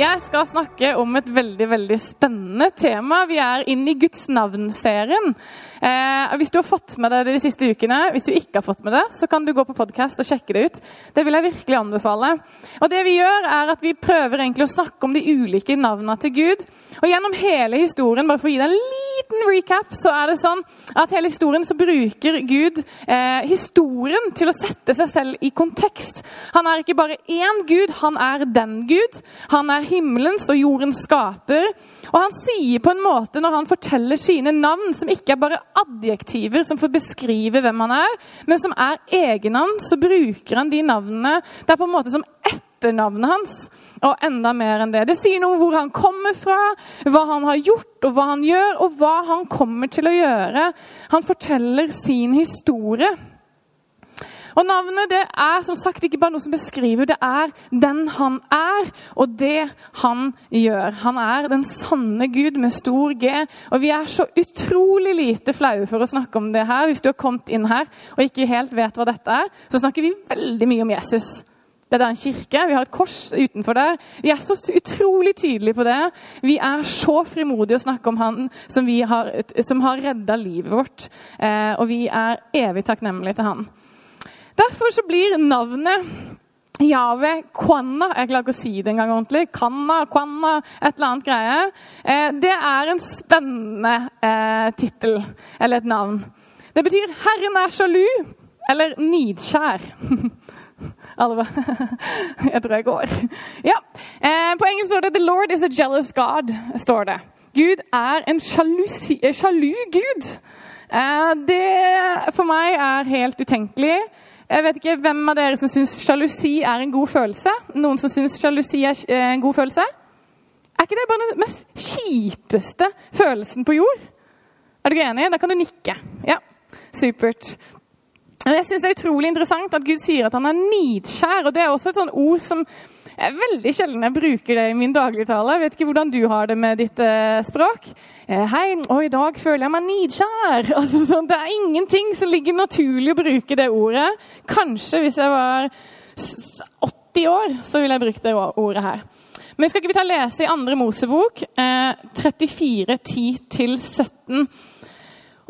Jeg skal snakke om et veldig veldig spennende tema. Vi er inne i Guds navn-serien. Eh, hvis du har fått med deg det de siste ukene, hvis du ikke har fått med det, så kan du gå på podkast og sjekke det ut. Det vil jeg virkelig anbefale. Og det Vi gjør er at vi prøver egentlig å snakke om de ulike navnene til Gud. Og Gjennom hele historien bare for å gi deg en liten recap, så er det sånn at hele historien så bruker Gud eh, historien til å sette seg selv i kontekst. Han er ikke bare én Gud, han er den Gud. Han er himmelens og jordens skaper. Og han sier på en måte når han forteller sine navn, som ikke er bare adjektiver som får beskrive hvem han er, men som er egennavn, så bruker han de navnene. Det er på en måte som etternavnet hans. Og enda mer enn det. Det sier noe om hvor han kommer fra, hva han har gjort, og hva han gjør, og hva han kommer til å gjøre. Han forteller sin historie. Og Navnet det er som sagt ikke bare noe som beskriver, det er den han er, og det han gjør. Han er den sanne Gud med stor G. Og vi er så utrolig lite flaue for å snakke om det her. Hvis du har kommet inn her og ikke helt vet hva dette er, så snakker vi veldig mye om Jesus. Det er en kirke, vi har et kors utenfor der. Vi er så utrolig tydelige på det. Vi er så frimodige å snakke om han som, har, som har redda livet vårt. Eh, og vi er evig takknemlige til han. Derfor så blir navnet Jave Kwanna Jeg klarer ikke å si det engang ordentlig. Kanna, Kwanna, et eller annet greie. Eh, det er en spennende eh, tittel, eller et navn. Det betyr 'Herren er sjalu' eller 'nidkjær'. Alle Jeg tror jeg går. Ja. Eh, på engelsk står det 'The Lord is a jealous God'. står det. Gud er en sjalu Gud. Eh, det for meg er helt utenkelig. Jeg vet ikke hvem av dere som syns sjalusi er en god følelse? Noen som syns sjalusi er eh, en god følelse? Er ikke det bare den mest kjipeste følelsen på jord? Er du ikke enig? Da kan du nikke. Ja, supert. Jeg syns det er utrolig interessant at Gud sier at han er nidkjær. og Det er også et sånt ord som jeg er veldig sjelden jeg bruker det i min dagligtale. Jeg vet ikke hvordan du har det med ditt eh, språk. Eh, hei, og i dag føler jeg meg nidkjær. Altså, sånn, det er ingenting som ligger naturlig å bruke det ordet. Kanskje hvis jeg var 80 år, så ville jeg brukt det ordet her. Men skal ikke vi ta lese i andre Mosebok, eh, 34, 10-17.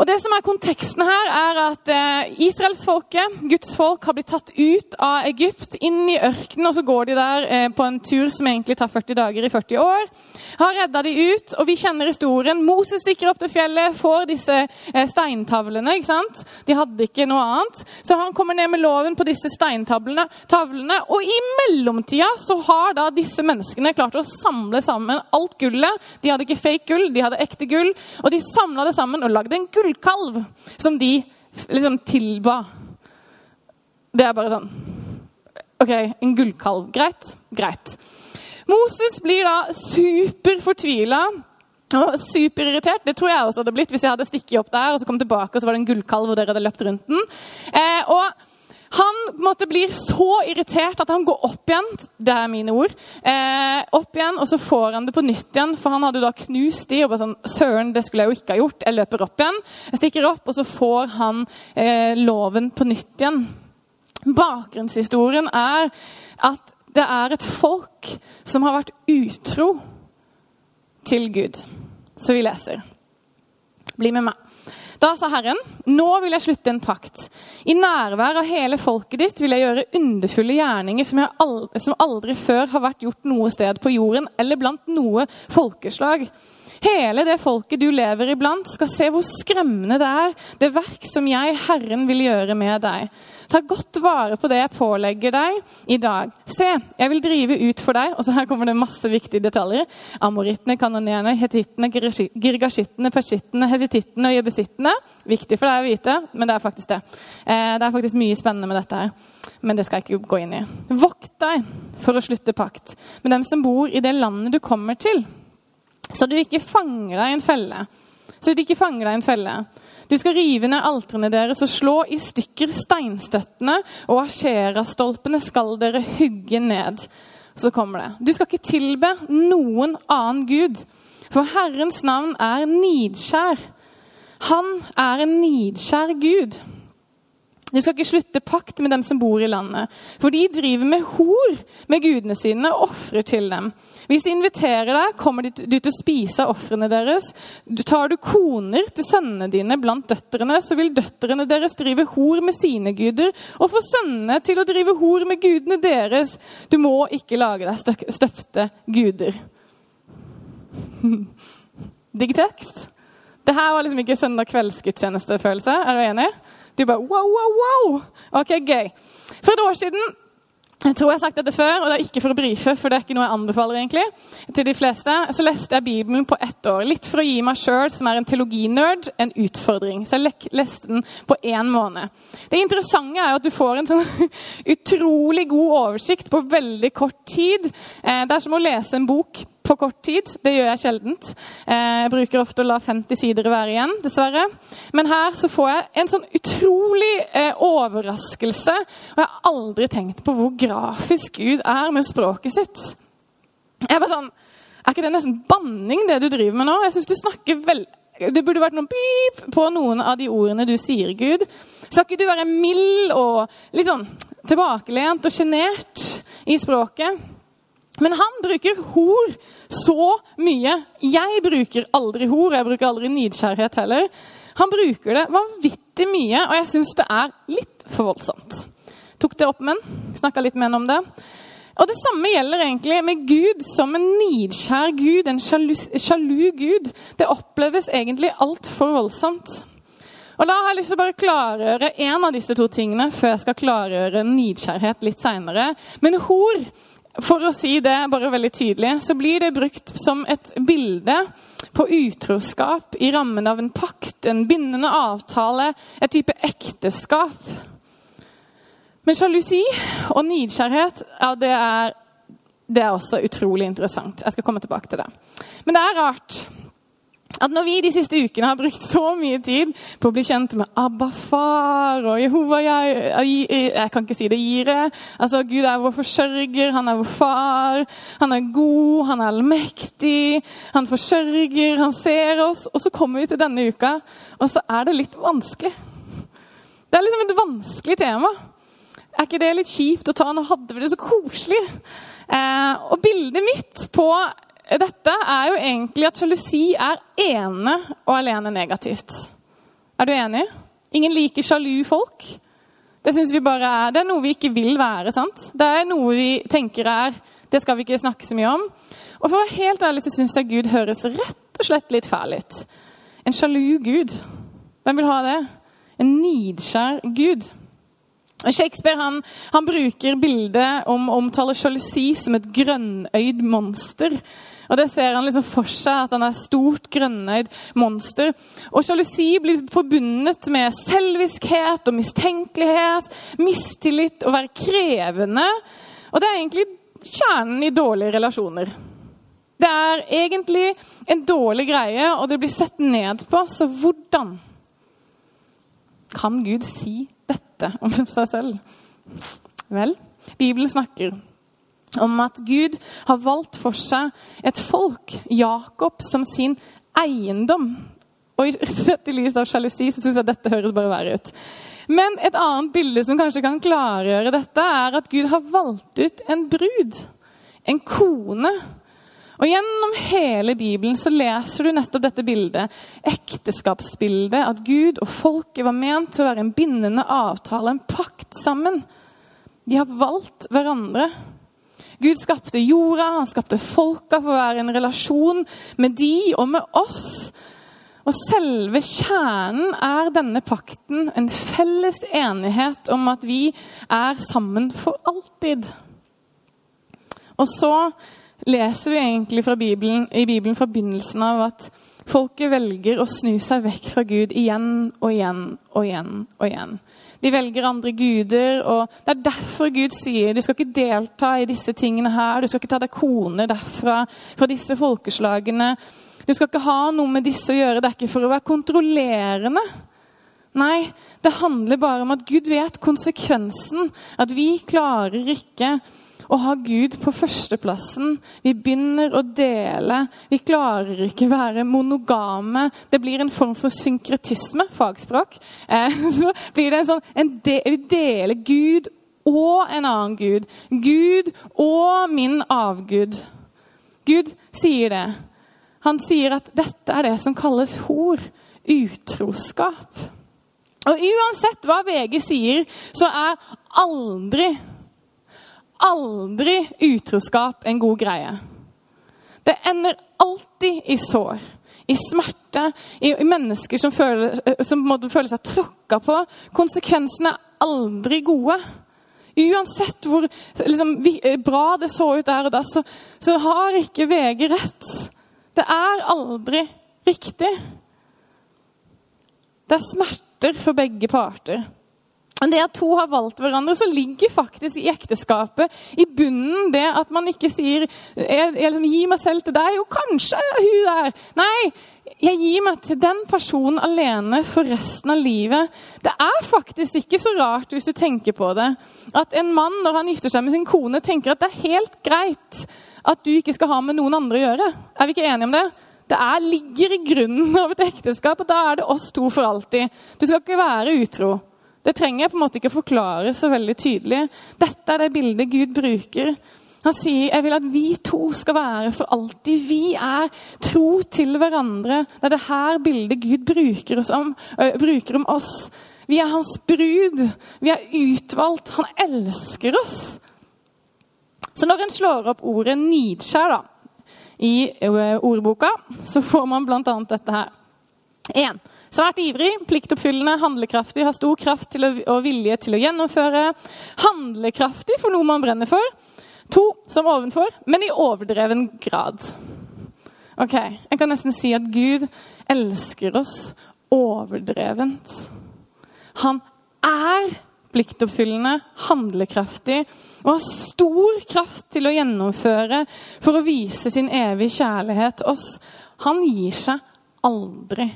Og det som er Konteksten her er at eh, israelsfolket, Guds folk, har blitt tatt ut av Egypt, inn i ørkenen, og så går de der eh, på en tur som egentlig tar 40 dager i 40 år. Har redda de ut, og vi kjenner historien. Moses stikker opp til fjellet, får disse eh, steintavlene. ikke sant? De hadde ikke noe annet. Så han kommer ned med loven på disse steintavlene. Tavlene, og i mellomtida så har da disse menneskene klart å samle sammen alt gullet. De hadde ikke fake gull, de hadde ekte gull. Og de samla det sammen og lagde en gullkalv som de liksom tilba. Det er bare sånn OK, en gullkalv. Greit? Greit. Moses blir da superfortvila og superirritert. Det tror jeg også hadde blitt hvis jeg hadde stikket opp der og så kom tilbake og så var det en gullkalv og dere hadde løpt rundt den. Eh, og han måtte bli så irritert at han går opp igjen. Det er mine ord. Eh, opp igjen, Og så får han det på nytt igjen, for han hadde jo da knust de. og bare sånn, Søren, det skulle jeg jo ikke ha gjort. Jeg løper opp igjen. Jeg stikker opp, og så får han eh, loven på nytt igjen. Bakgrunnshistorien er at det er et folk som har vært utro til Gud. Så vi leser. Bli med meg. Da sa Herren, nå vil jeg slutte en pakt. I nærvær av hele folket ditt vil jeg gjøre underfulle gjerninger som, aldri, som aldri før har vært gjort noe sted på jorden eller blant noe folkeslag. Hele det folket du lever iblant, skal se hvor skremmende det er, det verk som jeg, Herren, vil gjøre med deg. Ta godt vare på det jeg pålegger deg i dag. Se, jeg vil drive ut for deg Og så her kommer det masse viktige detaljer. Amorittene, kanonerene, hetittene, girgasjittene, persittene, hevitittene og jebusittene. Viktig for deg å vite, men det er faktisk det. Eh, det er faktisk mye spennende med dette her. Men det skal jeg ikke gå inn i. Vokt deg for å slutte pakt med dem som bor i det landet du kommer til så du ikke fanger deg i en felle. så du ikke fanger deg i en felle. Du skal rive ned altrene deres og slå i stykker steinstøttene, og asherastolpene skal dere hugge ned. Så kommer det. Du skal ikke tilbe noen annen gud, for Herrens navn er nidskjær. Han er en nidskjær Gud. Du skal ikke slutte pakt med dem som bor i landet, for de driver med hor med gudene sine og ofrer til dem. Hvis de inviterer deg, kommer du til å spise av ofrene deres. Tar du koner til sønnene dine blant døtrene, så vil døtrene deres drive hor med sine guder, og få sønnene til å drive hor med gudene deres. Du må ikke lage deg støpte guder. Digg tekst. Det her var liksom ikke søndag kveldsgudstjenestefølelse. Er du enig? Du bare wow, wow, wow! Ok, gøy. For et år siden jeg tror jeg har sagt dette før, og det er ikke for å brife, for det er ikke noe jeg anbefaler egentlig, til de fleste. Så leste jeg Bibelen på ett år. Litt for å gi meg sjøl, som er en teologinerd, en utfordring. Så jeg leste den på én måned. Det interessante er jo at du får en sånn utrolig god oversikt på veldig kort tid. Eh, det er som å lese en bok på kort tid. Det gjør jeg sjeldent. Eh, jeg bruker ofte å la 50 sider være igjen, dessverre. Men her så får jeg en sånn utrolig eh, overraskelse. Og jeg har aldri tenkt på hvor grafisk Gud er med språket sitt. Jeg er bare sånn, Er ikke det nesten banning, det du driver med nå? Jeg synes du snakker vel... Det burde vært noen pip på noen av de ordene du sier, Gud. Skal ikke du være mild og litt sånn tilbakelent og sjenert i språket? Men han bruker hor så mye. Jeg bruker aldri hor, jeg bruker aldri nidkjærhet heller. Han bruker det vanvittig mye, og jeg syns det er litt for voldsomt. Tok det opp med han, snakka litt med han om det. Og Det samme gjelder egentlig med Gud som en nidkjær Gud, en sjalu, sjalu Gud. Det oppleves egentlig altfor voldsomt. Og Da har jeg lyst til å bare klargjøre én av disse to tingene før jeg skal klargjøre nidkjærhet litt seinere. Men hor for å si det bare veldig tydelig, så blir det brukt som et bilde på utroskap i rammen av en pakt, en bindende avtale, et type ekteskap. Men sjalusi og nidkjærhet, ja, det er, det er også utrolig interessant. Jeg skal komme tilbake til det. Men det er rart at når vi de siste ukene har brukt så mye tid på å bli kjent med Abba far og Jehova jeg, jeg, kan ikke si det gire. Altså, Gud er vår forsørger, han er vår far. Han er god, han er allmektig. Han forsørger, han ser oss. Og så kommer vi til denne uka, og så er det litt vanskelig. Det er liksom et vanskelig tema. Er ikke det litt kjipt å ta? Nå hadde vi det så koselig. Eh, og bildet mitt på dette er jo egentlig at sjalusi er ene og alene negativt. Er du enig? Ingen liker sjalu folk. Det synes vi bare er, det er noe vi ikke vil være. sant? Det er noe vi tenker er Det skal vi ikke snakke så mye om. Og for å være helt ærlig så syns jeg Gud høres rett og slett litt fæl ut. En sjalu Gud. Hvem vil ha det? En nidskjær Gud. Shakespeare han, han bruker bildet om å omtale sjalusi som et grønnøyd monster. Og Det ser han liksom for seg, at han er stort, grønnøyd monster. Og Sjalusi blir forbundet med selviskhet og mistenkelighet, mistillit og være krevende. Og det er egentlig kjernen i dårlige relasjoner. Det er egentlig en dårlig greie, og det blir sett ned på. Så hvordan kan Gud si dette om seg selv? Vel, Bibelen snakker om at Gud har valgt for seg et folk, Jakob, som sin eiendom. Og sett i lys av sjalusi så syns jeg dette høres bare verre ut. Men et annet bilde som kanskje kan klargjøre dette, er at Gud har valgt ut en brud. En kone. Og Gjennom hele Bibelen så leser du nettopp dette bildet. Ekteskapsbildet. At Gud og folket var ment til å være en bindende avtale, en pakt sammen. De har valgt hverandre. Gud skapte jorda, han skapte folka for å være en relasjon med de og med oss. Og selve kjernen er denne pakten, en felles enighet om at vi er sammen for alltid. Og så leser vi egentlig Bibelen, i Bibelen fra begynnelsen av at folket velger å snu seg vekk fra Gud igjen og igjen og igjen og igjen. De velger andre guder. og Det er derfor Gud sier du skal ikke delta i disse tingene her. Du skal ikke ta deg koner derfra, fra disse folkeslagene. Du skal ikke ha noe med disse å gjøre. Det er ikke for å være kontrollerende. Nei, det handler bare om at Gud vet konsekvensen. At vi klarer ikke å ha Gud på førsteplassen. Vi begynner å dele. Vi klarer ikke være monogame. Det blir en form for synkretisme, fagspråk. Eh, så blir det en sånn en de, Vi deler Gud og en annen Gud. Gud og min avgud. Gud sier det. Han sier at dette er det som kalles hor. Utroskap. Og uansett hva VG sier, så er aldri aldri utroskap en god greie. Det ender alltid i sår, i smerte, i, i mennesker som føler, som føler seg tråkka på. Konsekvensene er aldri gode. Uansett hvor liksom, bra det så ut der og da, så, så har ikke VG rett. Det er aldri riktig. Det er smerter for begge parter. Men det at to har valgt hverandre, så ligger faktisk i ekteskapet i bunnen det at man ikke sier jeg, jeg liksom, 'Gi meg selv til deg.' Jo, kanskje hun der. Nei, jeg gir meg til den personen alene for resten av livet. Det er faktisk ikke så rart, hvis du tenker på det, at en mann når han gifter seg med sin kone, tenker at det er helt greit at du ikke skal ha med noen andre å gjøre. Er vi ikke enige om det? Det er, ligger i grunnen av et ekteskap, og da er det oss to for alltid. Du skal ikke være utro. Det trenger jeg på en måte ikke forklare så veldig tydelig. Dette er det bildet Gud bruker. Han sier jeg vil at vi to skal være for alltid. Vi er tro til hverandre. Det er det her bildet Gud bruker, om, øh, bruker om oss. Vi er hans brud. Vi er utvalgt. Han elsker oss. Så når en slår opp ordet 'nidskjær' da, i ordboka, så får man bl.a. dette her. 1. Svært ivrig, pliktoppfyllende, handlekraftig, har stor kraft å, og vilje til å gjennomføre. Handlekraftig for noe man brenner for. To som ovenfor, men i overdreven grad. Ok, Jeg kan nesten si at Gud elsker oss overdrevent. Han er pliktoppfyllende, handlekraftig og har stor kraft til å gjennomføre for å vise sin evige kjærlighet oss. Han gir seg aldri.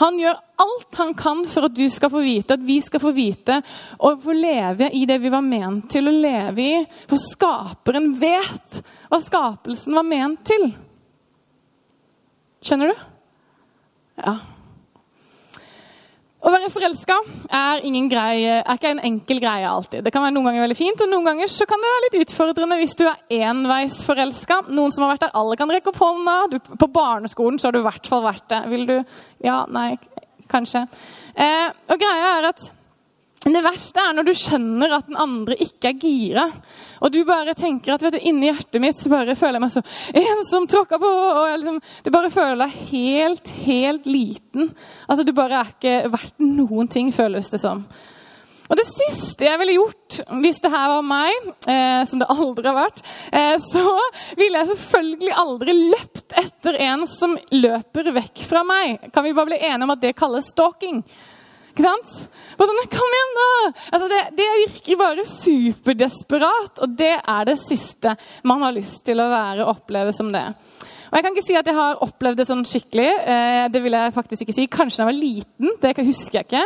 Han gjør alt han kan for at du skal få vite, at vi skal få vite og få leve i det vi var ment til å leve i. For skaperen vet hva skapelsen var ment til. Skjønner du? Ja. Å være forelska er, er, ikke en enkel greie alltid. Det kan være noen ganger veldig fint, og noen ganger så kan det være litt utfordrende hvis du er enveisforelska. Noen som har vært der, alle kan rekke opp hånda. Du, på barneskolen så har du i hvert fall vært det. Vil du Ja, nei, kanskje. Eh, og greia er at det verste er når du skjønner at den andre ikke er gira. Og du bare tenker at vet du, inni hjertet mitt så bare føler jeg meg så ensom, tråkka på. og liksom, Du bare føler deg helt, helt liten. Altså, Du bare er ikke verdt noen ting, føles det som. Og det siste jeg ville gjort hvis det her var meg, eh, som det aldri har vært, eh, så ville jeg selvfølgelig aldri løpt etter en som løper vekk fra meg. Kan vi bare bli enige om at det kalles stalking? Ikke sant? Bare sånn, Kom igjen, da! Altså, det, det virker bare superdesperat. Og det er det siste man har lyst til å være oppleve som det. Og Jeg kan ikke si at jeg har opplevd det sånn skikkelig. Eh, det vil jeg faktisk ikke si. Kanskje da jeg var liten. Det husker jeg ikke.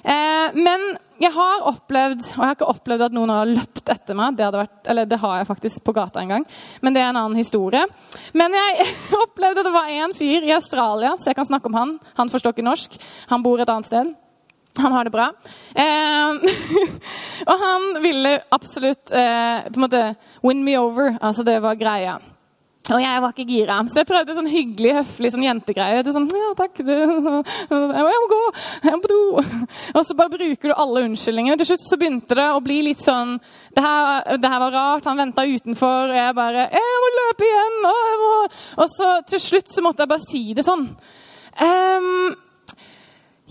Eh, men jeg har opplevd, og jeg har ikke opplevd at noen har løpt etter meg. Det, vært, eller det har jeg faktisk på gata en gang, men det er en annen historie. Men jeg opplevde at det var en fyr i Australia, så jeg kan snakke om han. Han forstår ikke norsk. Han bor et annet sted. Han har det bra. Eh, og han ville absolutt eh, på en måte win me over. Altså, det var greia. Og jeg var ikke gira, så jeg prøvde sånn hyggelig, høflig sånn jentegreie. Du sånn, ja, takk, du. jeg må gå, jeg må. Og så bare bruker du alle unnskyldningene. Til slutt så begynte det å bli litt sånn Det her, det her var rart. Han venta utenfor, og jeg bare Jeg må løpe hjem! Og, må. og så til slutt så måtte jeg bare si det sånn. Um,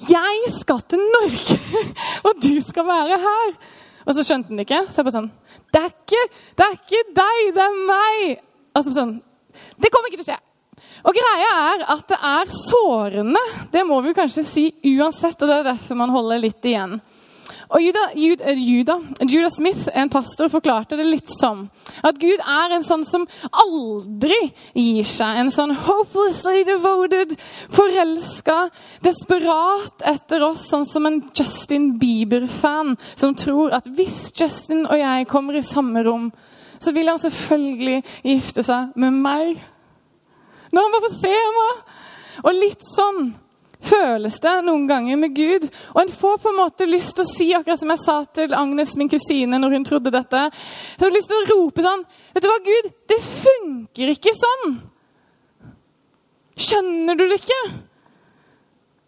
jeg skal til Norge, og du skal være her. Og så skjønte han det ikke. Så jeg bare sånn det er, ikke, det er ikke deg, det er meg. Og så sånn Det kommer ikke til å skje. Og greia er at det er sårende. Det må vi kanskje si uansett, og det er derfor man holder litt igjen. Og Juda, Juda, Juda, Judah Smith, en pastor, forklarte det litt som at Gud er en sånn som aldri gir seg. En sånn hopelessly devoted, forelska, desperat etter oss, sånn som en Justin Bieber-fan som tror at hvis Justin og jeg kommer i samme rom, så vil han selvfølgelig gifte seg med meg. Når han bare får se meg. Og litt sånn føles det noen ganger med Gud. Og en får på en måte lyst til å si, akkurat som jeg sa til Agnes, min kusine, når hun trodde dette Så har lyst til å rope sånn Vet du hva, Gud? Det funker ikke sånn! Skjønner du det ikke?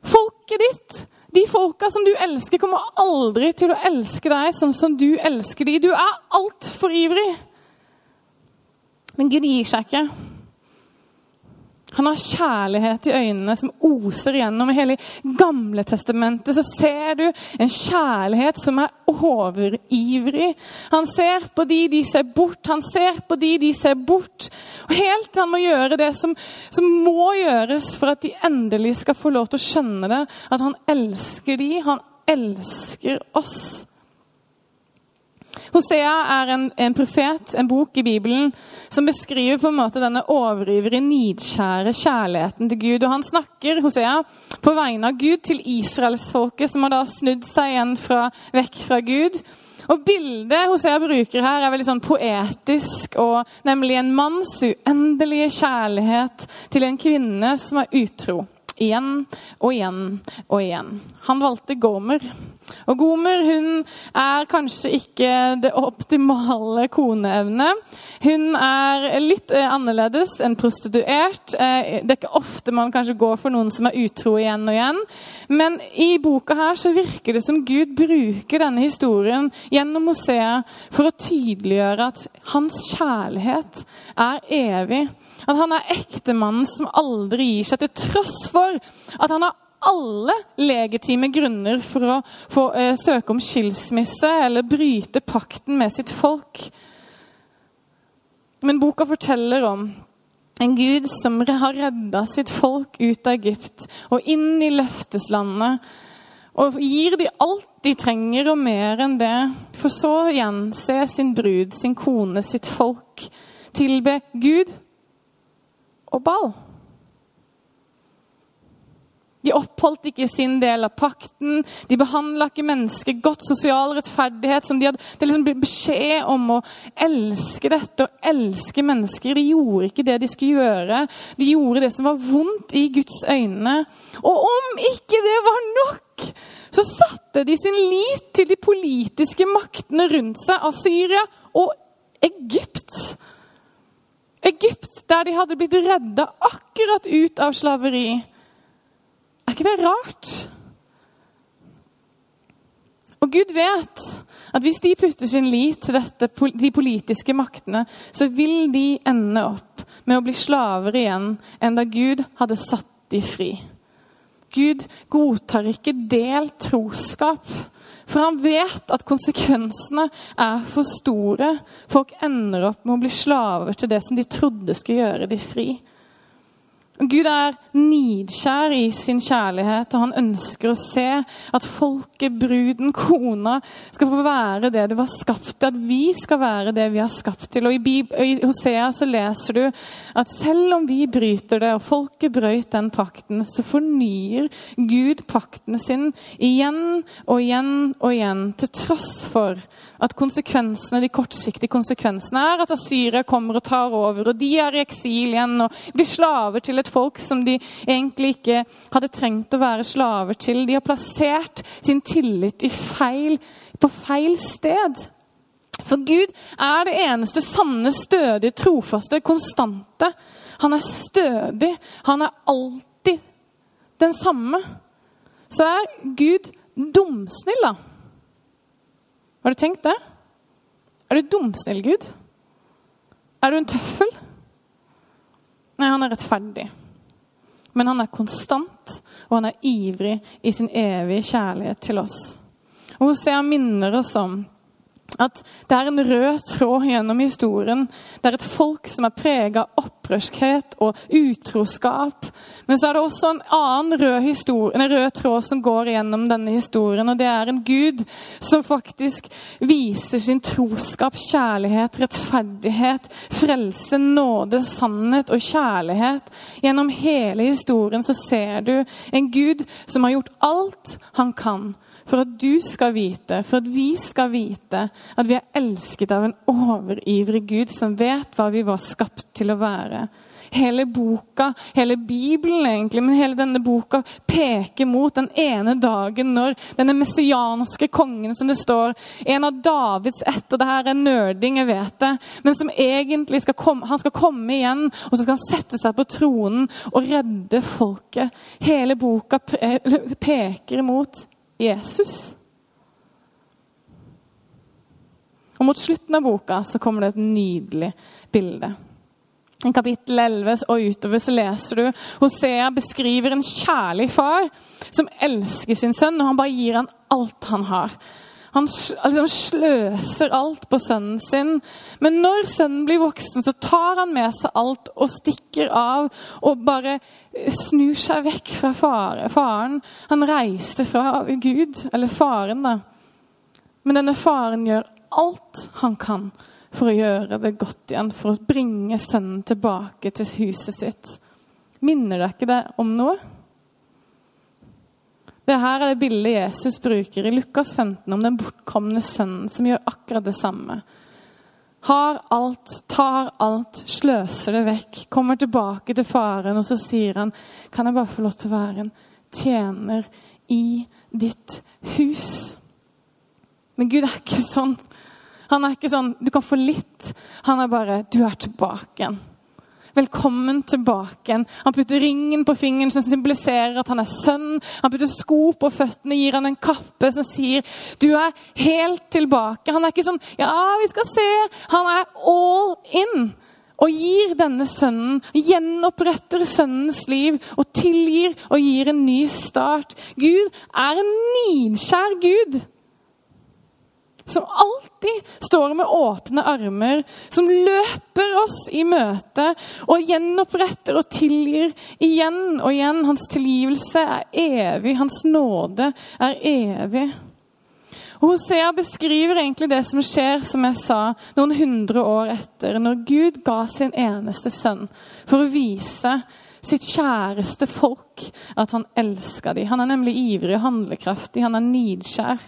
Folket ditt, de folka som du elsker, kommer aldri til å elske deg sånn som du elsker de. Du er altfor ivrig. Men Gud gir seg ikke. Han har kjærlighet i øynene som oser gjennom i hele Gamle testamentet. Så ser du en kjærlighet som er overivrig. Han ser på de de ser bort. Han ser på de de ser bort. Og helt til han må gjøre det som, som må gjøres for at de endelig skal få lov til å skjønne det. At han elsker de. Han elsker oss. Hosea er en, en, profet, en bok i Bibelen, som beskriver på en måte denne overivrige, nidskjære kjærligheten til Gud. Og Han snakker Hosea, på vegne av Gud til israelsfolket, som har da snudd seg igjen fra, vekk fra Gud. Og Bildet Hosea bruker her, er veldig sånn poetisk, og nemlig en manns uendelige kjærlighet til en kvinne som er utro. Igjen og igjen og igjen. Han valgte Gomer. Og Gomer hun er kanskje ikke det optimale koneevne. Hun er litt eh, annerledes enn prostituert. Eh, det er ikke ofte man kanskje går for noen som er utro igjen og igjen. Men i boka her så virker det som Gud bruker denne historien gjennom Mosea for å tydeliggjøre at hans kjærlighet er evig. At han er ektemannen som aldri gir seg, til tross for at han har alle legitime grunner for å få, eh, søke om skilsmisse eller bryte pakten med sitt folk. Men boka forteller om en gud som har redda sitt folk ut av Egypt og inn i løfteslandet. Og gir de alt de trenger og mer enn det, for så å gjense sin brud, sin kone, sitt folk. Tilbe Gud og Ball. De oppholdt ikke sin del av pakten. De behandla ikke mennesket godt. Sosial rettferdighet som de hadde det liksom beskjed om å elske dette og elske mennesker. De gjorde ikke det de skulle gjøre. De gjorde det som var vondt i Guds øyne. Og om ikke det var nok, så satte de sin lit til de politiske maktene rundt seg, av Syria og Egypt. Egypt, der de hadde blitt redda akkurat ut av slaveri. Er ikke det rart? Og Gud vet at hvis de putter sin lit til dette, de politiske maktene, så vil de ende opp med å bli slaver igjen enn da Gud hadde satt de fri. Gud godtar ikke delt troskap, for han vet at konsekvensene er for store. Folk ender opp med å bli slaver til det som de trodde skulle gjøre de fri. Gud er nidkjær i sin kjærlighet, og han ønsker å se at folket, bruden, kona, skal få være det det var skapt til. At vi skal være det vi har skapt til. Og I, i Hosea så leser du at selv om vi bryter det, og folket brøyt den pakten, så fornyer Gud pakten sin igjen og igjen og igjen, til tross for at konsekvensene, de kortsiktige konsekvensene er at Asyria kommer og tar over, og de er i eksil igjen og blir slaver til et folk som de egentlig ikke hadde trengt å være slaver til. De har plassert sin tillit feil, på feil sted. For Gud er det eneste sanne, stødige, trofaste, konstante. Han er stødig. Han er alltid den samme. Så er Gud dumsnill, da. Har du tenkt det? Er du dumsnill, Gud? Er du en tøffel? Nei, han er rettferdig. Men han er konstant, og han er ivrig i sin evige kjærlighet til oss. Og Hosea minner oss om At det er en rød tråd gjennom historien. Det er et folk som er prega av opprørskhet og utroskap. Men så er det også en annen rød, historie, en rød tråd som går gjennom denne historien. Og det er en Gud som faktisk viser sin troskap, kjærlighet, rettferdighet, frelse, nåde, sannhet og kjærlighet. Gjennom hele historien så ser du en Gud som har gjort alt han kan for at du skal vite, for at vi skal vite, at vi er elsket av en overivrig Gud som vet hva vi var skapt til å være. Hele boka, hele Bibelen egentlig, men hele denne boka peker mot den ene dagen når denne messianske kongen, som det står, en av Davids ett, og det her er nerding, jeg vet det, men som egentlig skal komme, han skal komme igjen, og så skal han sette seg på tronen og redde folket. Hele boka peker mot Jesus. Og Mot slutten av boka så kommer det et nydelig bilde. I kapittel 11 og utover så leser du Hosea beskriver en kjærlig far som elsker sin sønn, og han bare gir han alt han har. Han liksom sløser alt på sønnen sin. Men når sønnen blir voksen, så tar han med seg alt og stikker av og bare snur seg vekk fra faren. Han reiste fra Gud, eller faren, da. Men denne faren gjør alt han kan for å gjøre det godt igjen, for å bringe sønnen tilbake til huset sitt. Minner det ikke det om noe? Det her er det bildet Jesus bruker i Lukas 15 om den bortkomne sønnen som gjør akkurat det samme. Har alt, tar alt, sløser det vekk, kommer tilbake til faren, og så sier han Kan jeg bare få lov til å være en tjener i ditt hus? Men Gud er ikke sånn. Han er ikke sånn Du kan få litt. Han er bare Du er tilbake igjen. Velkommen tilbake. Han putter ringen på fingeren som symboliserer at han er sønn. Han putter sko på føttene, gir han en kappe som sier 'du er helt tilbake'. Han er ikke sånn 'ja, vi skal se'. Han er all in. Og gir denne sønnen, gjenoppretter sønnens liv og tilgir og gir en ny start. Gud er en nidkjær Gud som alltid står med åpne armer, som løper oss i møte og gjenoppretter og tilgir igjen og igjen. Hans tilgivelse er evig, hans nåde er evig. Hosea beskriver egentlig det som skjer, som jeg sa, noen hundre år etter, når Gud ga sin eneste sønn for å vise sitt kjæreste folk at han elsker dem. Han er nemlig ivrig og handlekraftig, han er nidskjær.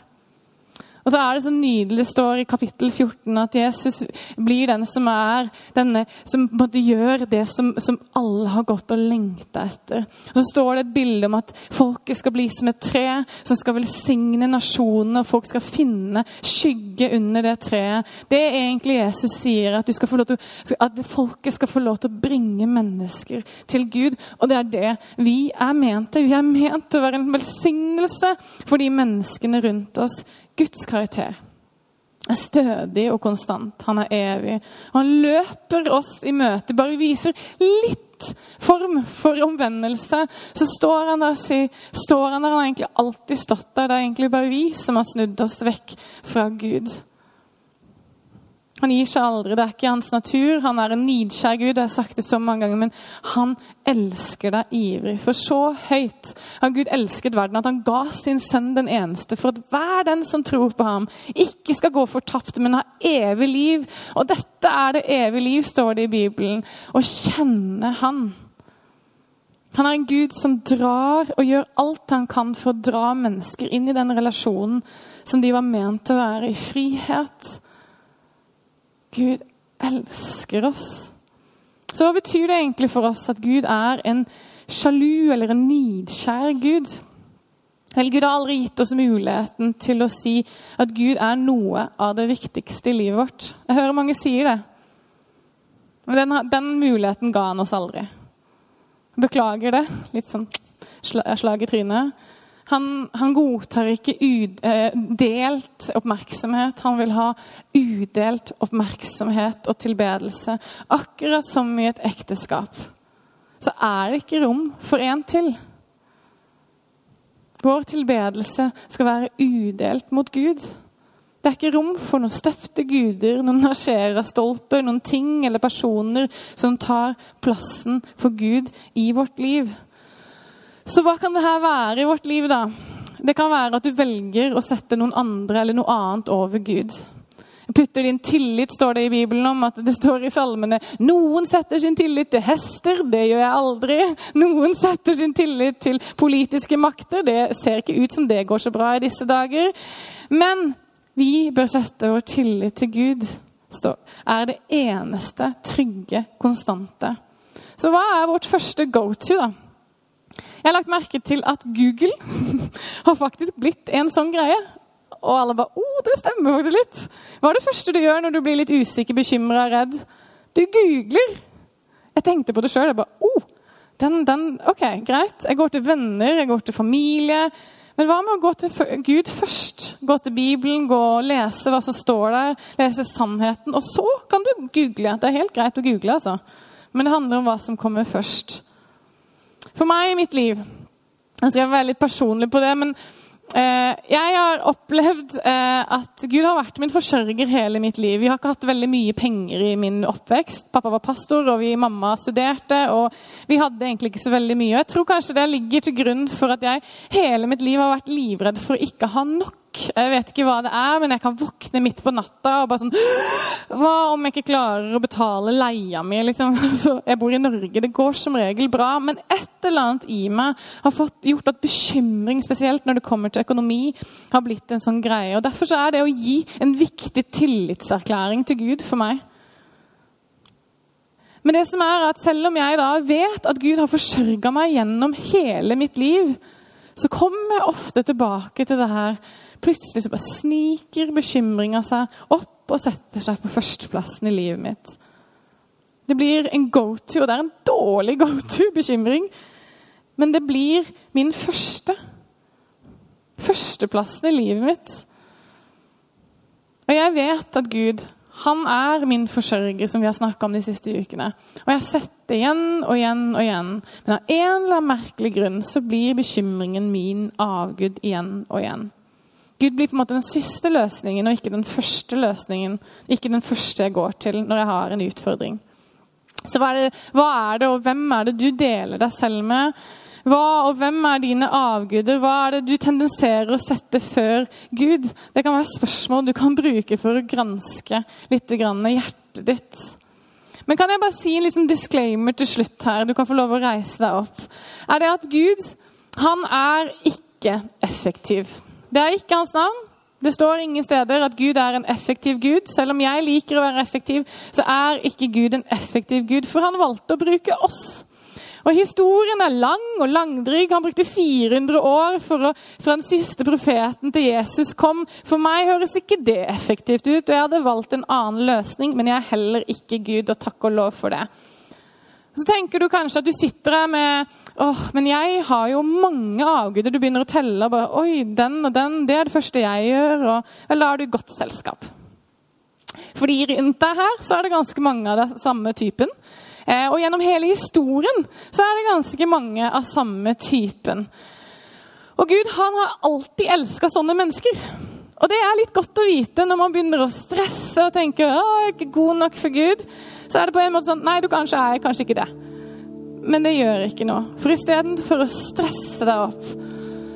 Og så er det så nydelig, det står i kapittel 14 at Jesus blir den som er denne, som måtte gjøre det som, som alle har gått og lengta etter. Og så står det et bilde om at folket skal bli som et tre som skal velsigne nasjonene, og folk skal finne skygge under det treet. Det er egentlig Jesus sier, at, til, at folket skal få lov til å bringe mennesker til Gud. Og det er det vi er ment til. Vi er ment til å være en velsignelse for de menneskene rundt oss. Guds karakter er stødig og konstant. Han er evig. Han løper oss i møte, bare viser litt form for omvendelse. Så står han der, står han der han har egentlig alltid stått der. Det er egentlig bare vi som har snudd oss vekk fra Gud. Han gir seg aldri. Det er ikke hans natur. Han er en nidkjær Gud. Jeg har sagt det så mange ganger, men han elsker deg ivrig. For så høyt har Gud elsket verden at han ga sin sønn den eneste, for at hver den som tror på ham, ikke skal gå fortapt, men ha evig liv. Og dette er det evige liv, står det i Bibelen. Å kjenne Han. Han er en Gud som drar og gjør alt han kan for å dra mennesker inn i den relasjonen som de var ment til å være i frihet Gud elsker oss. Så hva betyr det egentlig for oss at Gud er en sjalu eller en nidkjær Gud? Vel, Gud har aldri gitt oss muligheten til å si at Gud er noe av det viktigste i livet vårt. Jeg hører mange sier det. Men den, den muligheten ga han oss aldri. Beklager det. Litt sånn slag i trynet. Han, han godtar ikke eh, oppmerksomhet. Han vil ha udelt oppmerksomhet og tilbedelse. Akkurat som i et ekteskap så er det ikke rom for en til. Vår tilbedelse skal være udelt mot Gud. Det er ikke rom for noen støpte guder, noen asjera-stolper, noen ting eller personer som tar plassen for Gud i vårt liv. Så hva kan det her være i vårt liv, da? Det kan være at du velger å sette noen andre eller noe annet over Gud. Putter din tillit, står det i Bibelen om at det står i salmene. Noen setter sin tillit til hester, det gjør jeg aldri. Noen setter sin tillit til politiske makter. Det ser ikke ut som det går så bra i disse dager. Men vi bør sette vår tillit til Gud. Er det eneste trygge, konstante. Så hva er vårt første go-to, da? Jeg har lagt merke til at Google har faktisk blitt en sånn greie. Og alle bare 'Å, oh, det stemmer faktisk litt'. Hva er det første du gjør når du blir litt usikker, bekymra, redd? Du googler. Jeg tenkte på det sjøl. Jeg bare oh, den, den OK, greit'. Jeg går til venner, jeg går til familie. Men hva med å gå til Gud først? Gå til Bibelen, gå og lese hva som står der, lese sannheten. Og så kan du google. Det er helt greit å google, altså. Men det handler om hva som kommer først. For meg i mitt liv Jeg skal være litt personlig på det, men eh, jeg har opplevd eh, at Gud har vært min forsørger hele mitt liv. Vi har ikke hatt veldig mye penger i min oppvekst. Pappa var pastor, og vi mamma studerte. og Vi hadde egentlig ikke så veldig mye. Jeg tror kanskje det ligger til grunn for at jeg hele mitt liv har vært livredd for å ikke ha nok. Jeg vet ikke hva det er, men jeg kan våkne midt på natta og bare sånn Hva om jeg ikke klarer å betale leia mi? Liksom. Så jeg bor i Norge, det går som regel bra. Men et eller annet i meg har fått, gjort at bekymring, spesielt når det kommer til økonomi, har blitt en sånn greie. Og Derfor så er det å gi en viktig tillitserklæring til Gud for meg. Men det som er at selv om jeg da vet at Gud har forsørga meg gjennom hele mitt liv, så kommer jeg ofte tilbake til det her Plutselig så bare sniker bekymringa seg opp og setter seg på førsteplassen i livet mitt. Det blir en go-to, og det er en dårlig go-to-bekymring. Men det blir min første. Førsteplassen i livet mitt. Og jeg vet at Gud, han er min forsørger, som vi har snakka om de siste ukene. Og jeg har sett det igjen og igjen og igjen. Men av en eller annen merkelig grunn så blir bekymringen min avgud igjen og igjen. Gud blir på en måte den siste løsningen og ikke den første løsningen. Ikke den første jeg går til når jeg har en utfordring. Så hva er, det, hva er det, og hvem er det du deler deg selv med? Hva og hvem er dine avguder? Hva er det du tendenserer å sette før Gud? Det kan være spørsmål du kan bruke for å granske litt grann hjertet ditt. Men kan jeg bare si en liten disclaimer til slutt her? Du kan få lov å reise deg opp. Er det at Gud, han er ikke effektiv. Det er ikke hans navn. Det står ingen steder at Gud er en effektiv Gud. Selv om jeg liker å være effektiv, så er ikke Gud en effektiv Gud, for han valgte å bruke oss. Og Historien er lang og langdryg. Han brukte 400 år å, fra den siste profeten til Jesus kom. For meg høres ikke det effektivt ut, og jeg hadde valgt en annen løsning, men jeg er heller ikke Gud, og takk og lov for det. Så tenker du kanskje at du sitter her med Åh, men jeg har jo mange avguder. Du begynner å telle. og bare, Oi, den og den, det er det første jeg gjør. Og da er du godt selskap. Fordi rundt deg her så er det ganske mange av den samme typen. Eh, og gjennom hele historien så er det ganske mange av samme typen. Og Gud han har alltid elska sånne mennesker. Og det er litt godt å vite når man begynner å stresse og tenke at jeg ikke god nok for Gud. Så er det på en måte sånn Nei, du kanskje er kanskje ikke det. Men det gjør ikke noe. For istedenfor å stresse deg opp,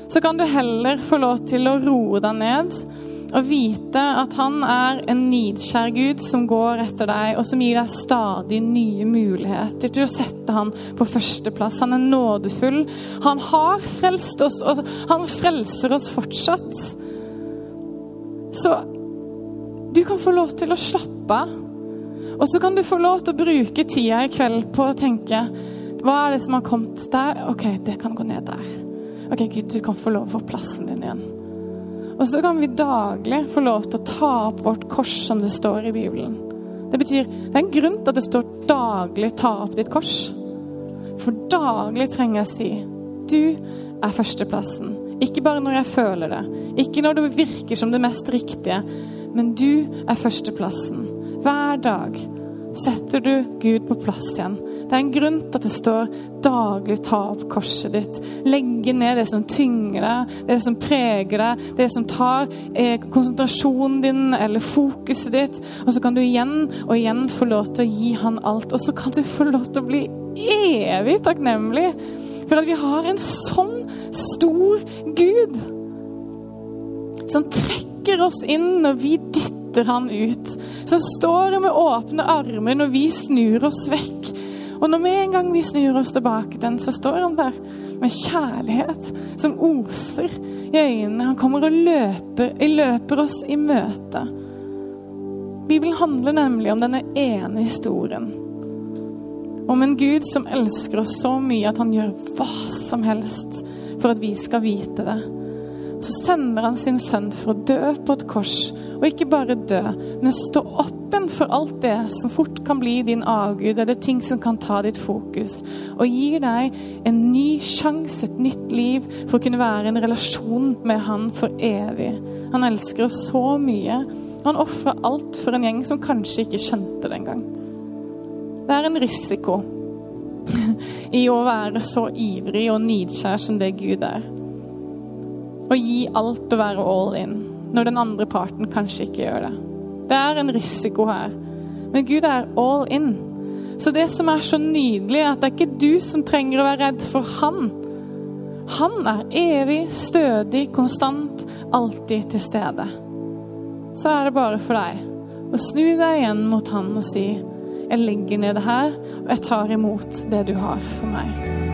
så kan du heller få lov til å roe deg ned og vite at han er en nidskjær Gud som går etter deg, og som gir deg stadig nye muligheter til å sette han på førsteplass. Han er nådefull. Han har frelst oss, og han frelser oss fortsatt. Så du kan få lov til å slappe av. Og så kan du få lov til å bruke tida i kveld på å tenke hva er det som har kommet der? OK, det kan gå ned der. OK, Gud, du kan få lov få plassen din igjen. Og så kan vi daglig få lov til å ta opp vårt kors, som det står i Bibelen. Det betyr, det er en grunn til at det står 'daglig ta opp ditt kors'. For daglig trenger jeg si 'du er førsteplassen'. Ikke bare når jeg føler det, ikke når det virker som det mest riktige, men du er førsteplassen. Hver dag setter du Gud på plass igjen Det er en grunn til at det står 'daglig ta opp korset ditt'. Legge ned det som tynger deg, det som preger deg, det som tar eh, konsentrasjonen din eller fokuset ditt. Og så kan du igjen og igjen få lov til å gi han alt. Og så kan du få lov til å bli evig takknemlig for at vi har en sånn stor Gud som trekker oss inn når vi dytter han ut. Som står med åpne armer når vi snur oss vekk. Og når med en gang vi snur oss tilbake til den, så står han der med kjærlighet som oser i øynene. Han kommer og løper, løper oss i møte. Bibelen handler nemlig om denne ene historien. Om en Gud som elsker oss så mye at han gjør hva som helst for at vi skal vite det så sender han sin sønn for å dø på et kors. Og ikke bare dø, men stå oppen for alt det som fort kan bli din avgud, eller ting som kan ta ditt fokus. Og gir deg en ny sjanse, et nytt liv, for å kunne være i en relasjon med han for evig. Han elsker oss så mye. Han ofra alt for en gjeng som kanskje ikke skjønte det engang. Det er en risiko i å være så ivrig og nidkjær som det Gud er. Å gi alt og være all in når den andre parten kanskje ikke gjør det. Det er en risiko her. Men Gud er all in. Så det som er så nydelig, er at det er ikke du som trenger å være redd for Han. Han er evig, stødig, konstant, alltid til stede. Så er det bare for deg å snu deg igjen mot Han og si jeg legger ned det her, og jeg tar imot det du har for meg.